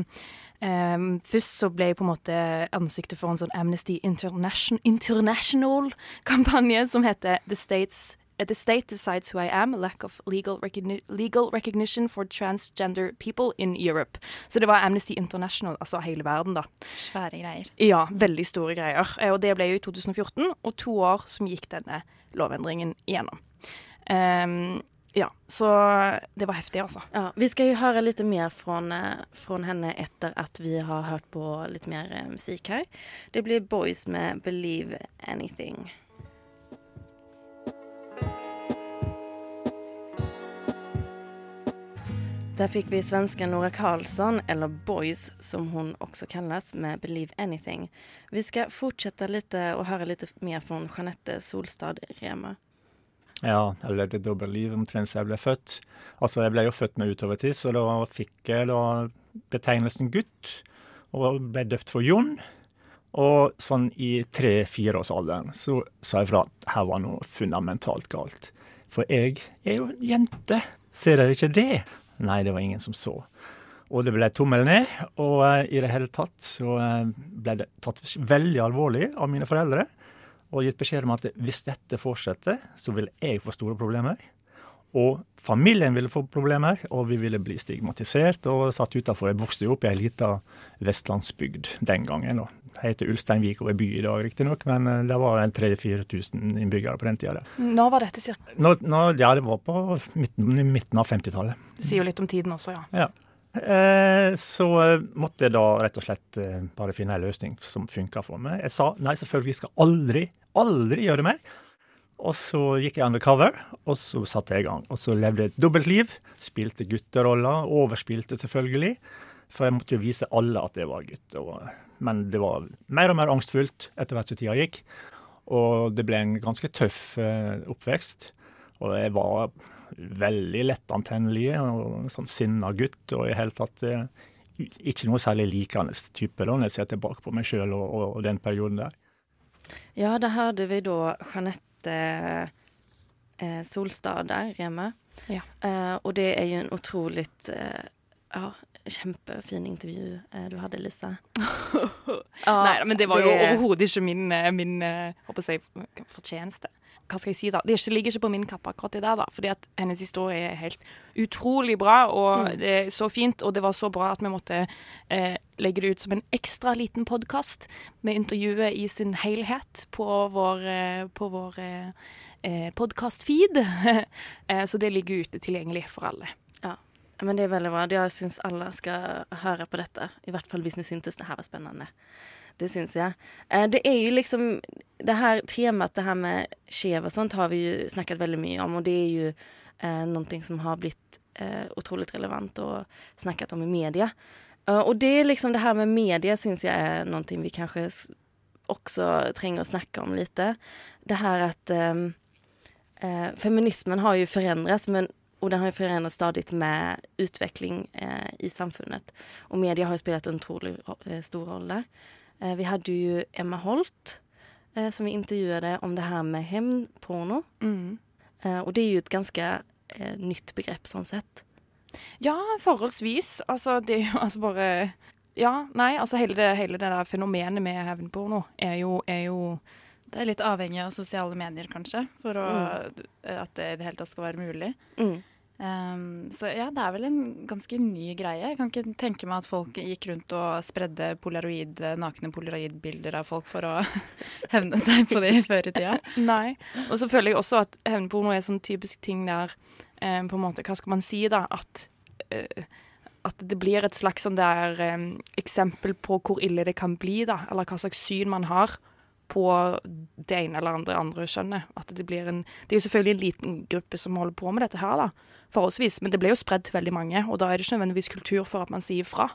Um, først så ble jeg på en måte ansiktet for en sånn Amnesty International- International-kampanje som heter The States The State Decides Who I Am, Lack of legal, recogni legal Recognition for Transgender People in Europe. Så det var Amnesty International, altså hele verden, da. Svære greier. Ja, veldig store greier. Eh, Og det ble jo i 2014, og to år som gikk denne lovendringen igjennom. Um, ja, så det var heftig, altså. Ja, vi skal jo høre litt mer fra, eh, henne etter at vi har hørt på litt mer musikk her. Det blir Boys med Believe Anything. Där fick vi svenskan Nora Karlsson, eller Boys som hon också kallas, med Believe Anything. Vi ska fortsätta lite och höra lite mer från Jeanette Solstad Rema. Ja, jeg levde dobbeltliv omtrent siden jeg ble født. Altså, jeg ble jo født med utovertid, så da fikk jeg da betegnelsen gutt, og ble døpt for Jon. Og sånn i tre-fireårsalderen så sa jeg fra at her var noe fundamentalt galt. For jeg er jo jente, ser dere ikke det? Nei, det var ingen som så. Og det ble tommel ned, og eh, i det hele tatt så eh, ble det tatt veldig alvorlig av mine foreldre og gitt beskjed om at hvis dette fortsetter, så vil jeg få store problemer. Og familien ville få problemer, og vi ville bli stigmatisert og satt utafor. Jeg vokste jo opp i ei lita vestlandsbygd den gangen. Det heter Ulsteinvik og er by i dag, riktignok, men eh, det var 3000-4000 innbyggere på den tida. Når var dette cirka? Nå, nå, ja, det var på midten, midten av 50-tallet. Det sier jo litt om tiden også, ja. Ja. Eh, så eh, måtte jeg da rett og slett eh, bare finne en løsning som funka for meg. Jeg sa nei, selvfølgelig skal aldri, aldri gjøre mer. Og så gikk jeg undercover, og så satte jeg i gang. Og så levde jeg et dobbeltliv. Spilte gutteroller. Overspilte selvfølgelig. For jeg måtte jo vise alle at jeg var gutt. Men det var mer og mer angstfullt etter hvert som tida gikk. Og det ble en ganske tøff eh, oppvekst. Og jeg var veldig lettantennelig og sånn sinna gutt. Og i hele tatt eh, ikke noe særlig likende type da, når jeg ser tilbake på meg sjøl og, og, og den perioden der. Ja, da hørte vi da Jeanette eh, Solstad der hjemme. Ja. Eh, og det er jo en utrolig eh, ja, kjempefin intervju eh, du hadde, Lisa. Nei, men det var jo det- overhodet ikke min, eh, min eh, jeg, fortjeneste. Hva skal jeg si da? Det er ligger ikke på min kappe akkurat det der, da. Fordi at hennes historie er helt utrolig bra, og Mm. det er så fint. Og det var så bra at vi måtte eh, legge det ut som en ekstra liten podkast med intervjuet i sin helhet på vår, eh, på vår eh, eh, podkast-feed. eh, så det ligger ute tilgjengelig for alle. Ja, men det er veldig bra. Jeg syns alle skal høre på dette. I hvert fall hvis ni syntes det her var spennende. Det syns jeg. Eh, Det er jo liksom Det her temaet, det her med skjev og sånt, har vi jo snakket veldig mye om. Og det er jo eh, noe som har blitt eh, utrolig relevant og snakket om i media. Uh, og det er liksom det her med media syns jeg er noe vi kanskje også trenger å snakke om litt. Det her at eh, eh, feminismen har jo forandret, men och den har ju förändrats stadigt med utveckling eh, i samfunnet. Och media har ju spelat en otroligt ro- eh, stor roll där. Eh, vi hadde ju Emma Holt eh, som vi intervjuade om det här med hämndporno. Mm. Eh, och det är ju ett ganska eh, nytt begrepp sånn sett. Ja, forholdsvis. Altså, det er jo altså bare Ja, nei, altså hele det, hele det der fenomenet med hevnporno er jo, er jo Det er litt avhengig av sosiale medier, kanskje, for å, at det i det hele tatt skal være mulig. Mm. Um, så ja, det er vel en ganske ny greie. Jeg kan ikke tenke meg at folk gikk rundt og spredde polaroid, nakne polaroidbilder av folk for å hevne seg på det før i tida. Nei. Og så føler jeg også at hevnporno er sånn typisk ting der eh, på en måte, Hva skal man si, da? At, eh, at det blir et slags sånn der eh, eksempel på hvor ille det kan bli, da. Eller hva slags syn man har på det ene eller andre andre kjønnet. Det Det er jo selvfølgelig en liten gruppe som holder på med dette her, da. Forholdsvis. Men det ble jo spredd til veldig mange, og da er det ikke nødvendigvis kultur for at man sier fra.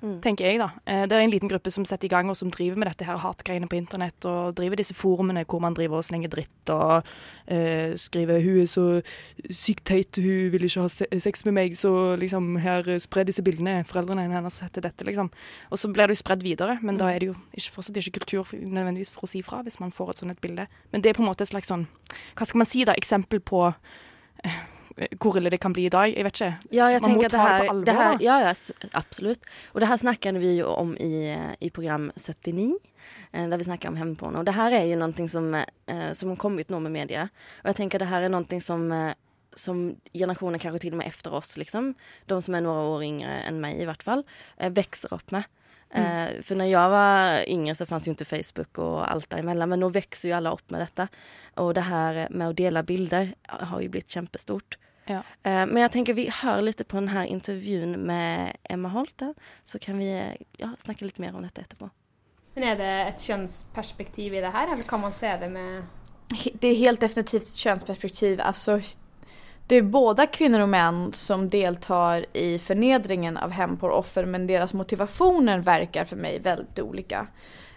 Mm. tenker jeg, da. Eh, Det er en liten gruppe som setter i gang og som driver med dette her hatgreiene på internett, og driver disse forumene hvor man driver og slenger dritt og uh, skriver 'Hun er så sykt teit, hun vil ikke ha sex med meg', så liksom her spre disse bildene. Foreldrene hennes heter dette, liksom. Og så blir det jo spredd videre, men da er det jo ikke, fortsatt ikke kultur for, nødvendigvis for å si fra hvis man får et sånt et bilde. Men det er på en måte et slags sånn, hva skal man si da, eksempel på eh, hvor ille det kan bli i dag. Jeg vet ikke. Ja, man må ta det her, det på alvor. det her. Ja, ja, absolutt. Og det her snakket vi jo om i, i program 79, eh, der vi snakket om hevnporno. Og det her er jo noe som, eh, som har kommet nå med media. Og jeg tenker det her er noe som, eh, som generasjoner kanskje til og med efter oss, liksom, de som er noen år yngre enn meg i hvert fall, vokser opp med. Eh, for når jeg var yngre så fanns jo ikke Facebook og alt däremellan. Men nå vokser jo alle opp med dette. Og det her med å dele bilder har jo blitt kjempestort. Ja. Eh, Men jeg tenker vi hører litt på denne intervjuen med Emma Holte, så kan vi ja, snakke litt mer om dette etterpå. Men er det et kjønnsperspektiv i det her, eller kan man se det med Det er helt definitivt et kjønnsperspektiv. Alltså, det är båda kvinnor och män som deltar i förnedringen av hämndporroffer men deras motivationer verkar för mig väldigt olika.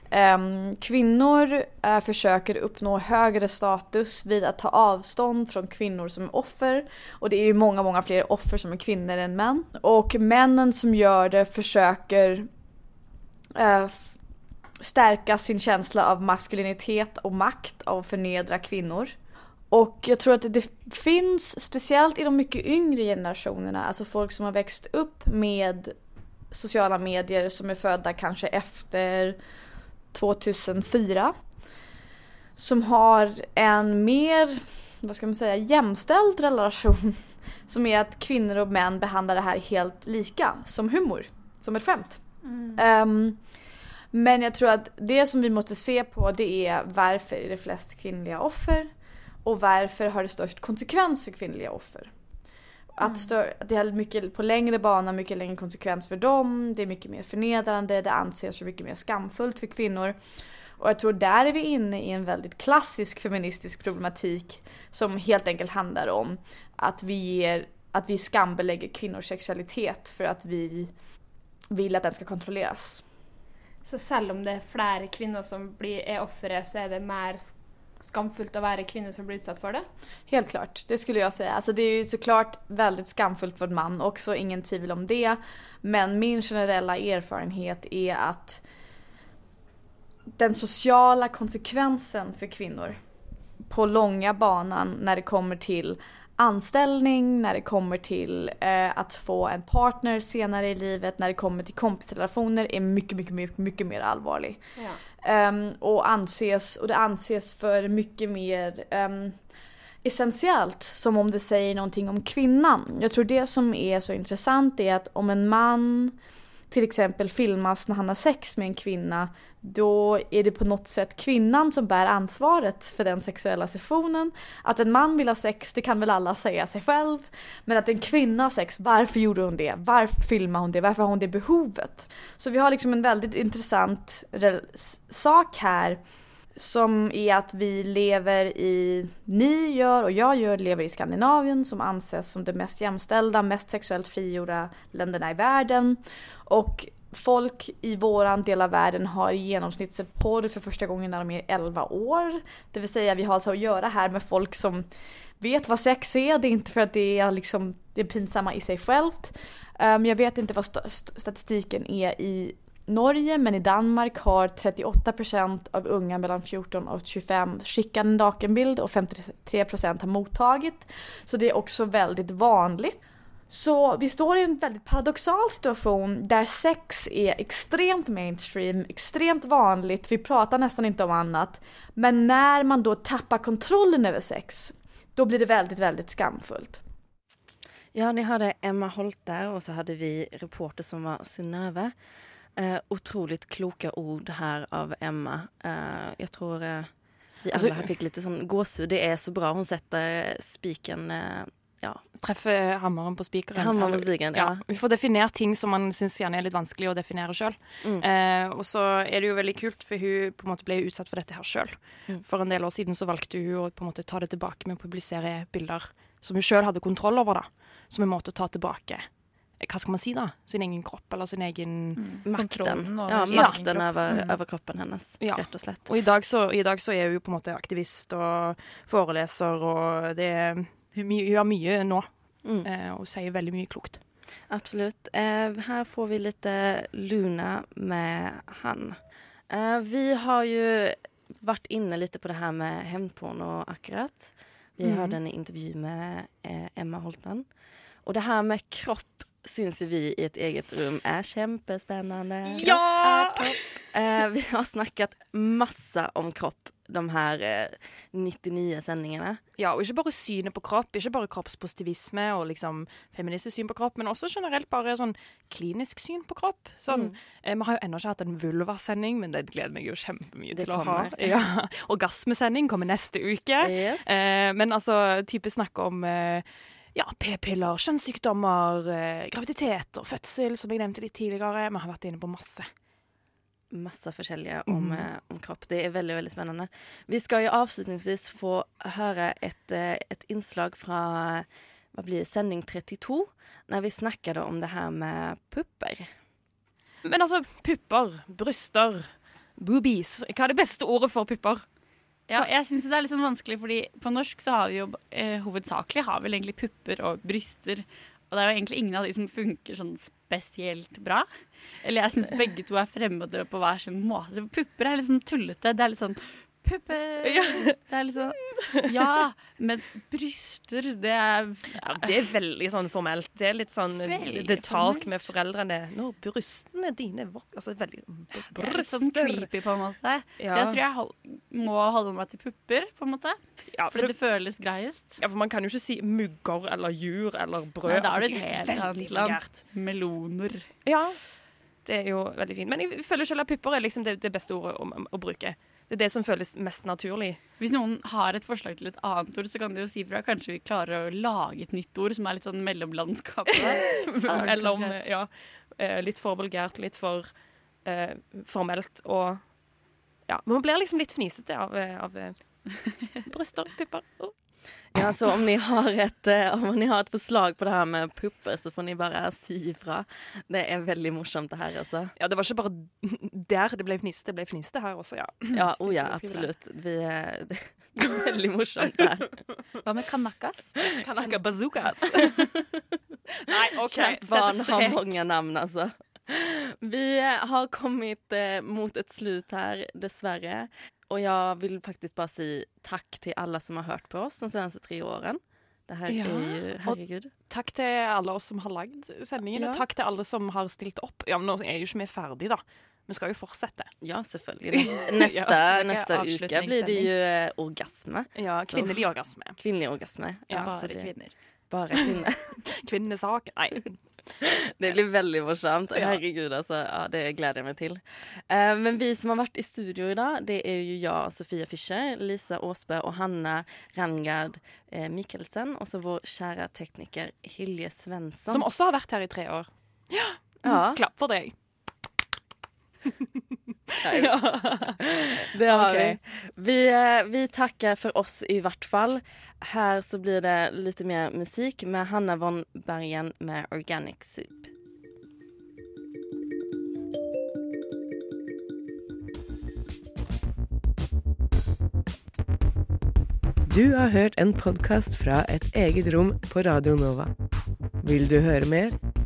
Ehm, kvinnor eh, försöker uppnå högre status vid att ta avstånd från kvinnor som är offer. Och det är ju många, många fler offer som är kvinnor än män. Och männen som gör det försöker eh, stärka sin känsla av maskulinitet och makt av att förnedra kvinnor. Och jag tror att det finns, speciellt i de mycket yngre generationerna, alltså folk som har växt upp med sociala medier som är födda kanske efter 2004. Som har en mer vad ska man säga, jämställd relation. Som är att kvinnor och män behandlar det här helt lika, som humor, som ett skämt. Ehm, men jag tror att det som vi måste se på det är varför är det flest kvinnliga offer och varför har det störst konsekvens för kvinnliga offer. Att det er mycket på längre bana, mycket längre konsekvens för dem, det är mycket mer förnedrande, det anses mye mycket mer skamfullt för kvinnor. Och jag tror där är vi inne i en väldigt klassisk feministisk problematik som helt enkelt handlar om att vi, ger, att vi skambelägger kvinnors sexualitet för att vi vill att den ska kontrolleras. Så selv om det er flere kvinner som blir, er ofre, så er det mer sk- skamfullt å være kvinne som blir utsatt for det? Helt klart, det skulle jag säga. Alltså det är ju såklart väldigt skamfullt för en man också, ingen tvivel om det. Men min generella erfarenhet är att den sociala konsekvensen för kvinnor på långa banan när det kommer till anställning, när det kommer till eh, att få en partner senare i livet, när det kommer till kompisrelationer är mycket, mycket, mycket, mycket mer allvarlig. Ja. Um, och, anses, och det anses för mycket mer um, essentiellt som om det säger någonting om kvinnan. Jag tror det som är så intressant är att om en man till exempel filmas när han har sex med en kvinna då är det på något sätt kvinnan som bär ansvaret för den sexuella sessionen. Att en man vill ha sex, det kan väl alla säga sig själv. Men att en kvinna har sex, varför gjorde hon det? Varför filmar hon det? Varför har hon det behovet? Så vi har liksom en väldigt intressant sak här som är att vi lever i, ni gör och jag gör, lever i Skandinavien som anses som det mest jämställda, mest sexuellt frigjorda länderna i världen. Och folk i våran del av världen har i genomsnitt sett porr för första gången när de är 11 år. Det vill säga vi har alltså att göra här med folk som vet vad sex är, det är inte för att det är liksom det pinsamma i sig självt. Um, jag vet inte vad st- statistiken är i Norge men i Danmark har 38% av unga mellom 14 og 25 sendt en nakenbild og 53% har mottatt. Så det er også veldig vanlig. Så vi står i en veldig paradoxal situasjon der sex er extremt mainstream, extremt vanlig, vi prater nesten ikke om annet. Men når man da tapper kontrollen over sex, da blir det veldig, veldig skamfullt. Ja, ni hadde Emma Holt og så hadde vi reporter som var Synnöve. Eh, otroligt kloka ord här av Emma. Eh, jag tror eh, vi Alltså- her fick lite sån gåshud. Det är så bra. Hon sätter spiken eh, ja. Treffer hammeren på spikeren. Ja. Vi får definert ting som man syns gjerne er litt vanskelig å definere sjøl. Mm. Eh, og så er det jo veldig kult, for hun på en måte ble utsatt for dette her sjøl. Mm. For en del år siden så valgte hun å på en måte ta det tilbake med å publisere bilder som hun sjøl hadde kontroll over, da. Som en måte å ta tilbake hva skal man si, da? Sin egen kropp, eller sin egen Makten. Ja, makten over, over kroppen hennes, Ja. rett og slett. Og i dag, så, i dag så er hun jo på en måte aktivist og foreleser, og det er, hun, gjør mye nå. Mm. Eh, og sier veldig mye klokt. Absolutt. Eh, her får vi litt Luna med han. Eh, vi har jo vært inne litt på det her med hevnporno akkurat. Vi Mm. hørte en intervju med eh, Emma Holtan. Og det her med kropp syns vi i et eget rum er kjempespennende. Ja! Eh, vi har snakket masse om kropp de her eh, 99 sendingene. Ja, og ikke bare synet på kropp, ikke bare kroppspositivisme og liksom feministisk syn på kropp, men også generelt bare sånn klinisk syn på kropp. Sånn, Mm. eh, Vi har jo ennå ikke hatt en vulvasending, men det gleder meg jo kjempemye Det til å ha. Ja. Orgasmesending kommer neste uke. Yes. Eh, men altså, type snakk om eh, ja, p-piller, kjønnssykdommer, eh, graviditet og fødsel, som jeg nevnte litt tidligere. Vi har vært inne på masse. Masse forskjellige om, Mm. eh, om kropp. Det er veldig veldig spennende. Vi skal jo avslutningsvis få høre et, et innslag fra hva blir det, sending 32 når vi snakker om det her med pupper. Men altså, pupper, bryster, boobies. Hva er det beste ordet for pupper? Ja, jeg syns det er litt sånn vanskelig, fordi på norsk så har vi jo eh, hovedsakelig har vel egentlig pupper og bryster. Og det er jo egentlig ingen av de som funker sånn spesielt bra. Eller jeg syns begge to er fremmede på hver sin måte. Pupper er litt sånn tullete. Det er litt sånn Pupper! Det er litt sånn Ja. Mens bryster, det er Ja, det er veldig sånn formelt. Det er litt sånn Veldig the talk formelt. med foreldrene. Når brystene dine Altså veldig Det er litt sånn creepy, på en måte. Så jeg tror jeg hold, må holde meg til pupper, på en måte. Ja, Fordi det føles greiest. Ja, for man kan jo ikke si mugger eller jur eller brød. Nei, da Altså, er det altså, et helt annet land. Meloner. Ja, det er jo veldig fint. Men jeg føler selv at pupper er liksom det, det beste ordet å, å bruke. Det er det som føles mest naturlig. Hvis noen har et forslag til et annet ord, så kan de jo si fra. Kanskje vi klarer å lage et nytt ord som er litt sånn mellomlandskapet. Eller om ja, eh, litt for vulgært, litt for eh, formelt og Ja. Man blir liksom litt fnisete av, eh, av eh, bryster, pupper. Oh. Ja, så om ni, har et, eh, om ni har et forslag på det her med pupper, så får ni bare si ifra. Det er veldig morsomt, det her, altså. Ja, det var ikke bare der det ble fniste. det ble fniste her også, ja. Ja, oh ja, absolutt. Vi, er- det er veldig morsomt, her. Hva med kanakas? Kanaka bazookas. Nei, OK. Kjært barn har mange navn, altså. Vi har kommet eh, mot et slut her, dessvärre. Och jag vill faktiskt bara si tack till alla som har hørt på oss de senaste tre åren. Det her Ja, er jo Herregud. herregud. Takk til alle oss som har lagd sendingen, Ja. og takk til alle som har stilt opp. Ja, men Nå er jo ikke vi ferdig, da. Vi skal jo fortsette. Ja, selvfølgelig. Neste, Ja, neste uke blir det jo eh, orgasme. Ja, kvinnelig orgasme. Kvinnelig orgasme. Ja, så bare det- kvinner. Bare kvinner. Kvinnesak. Nei. Det blir veldig morsomt. Herregud, altså. Ja, det gleder jeg meg til. Eh, men vi som har vært i studio i dag, det er jo jeg, Sofia Fischer, Lisa Aasbø og Hanna Rangard eh, Mikkelsen. Og så vår kjære tekniker Hilje Svensson. Som også har vært her i tre år. Ja. Ja. Klapp for deg. Ja. Det har okay. vi. Vi, eh, vi tackar för oss i vart fall. Här så blir det lite mer musik med Hanna von Bergen med Organic Soup. Du har hørt en podkast fra Et eget rom på Radio Nova. Vil du høre mer?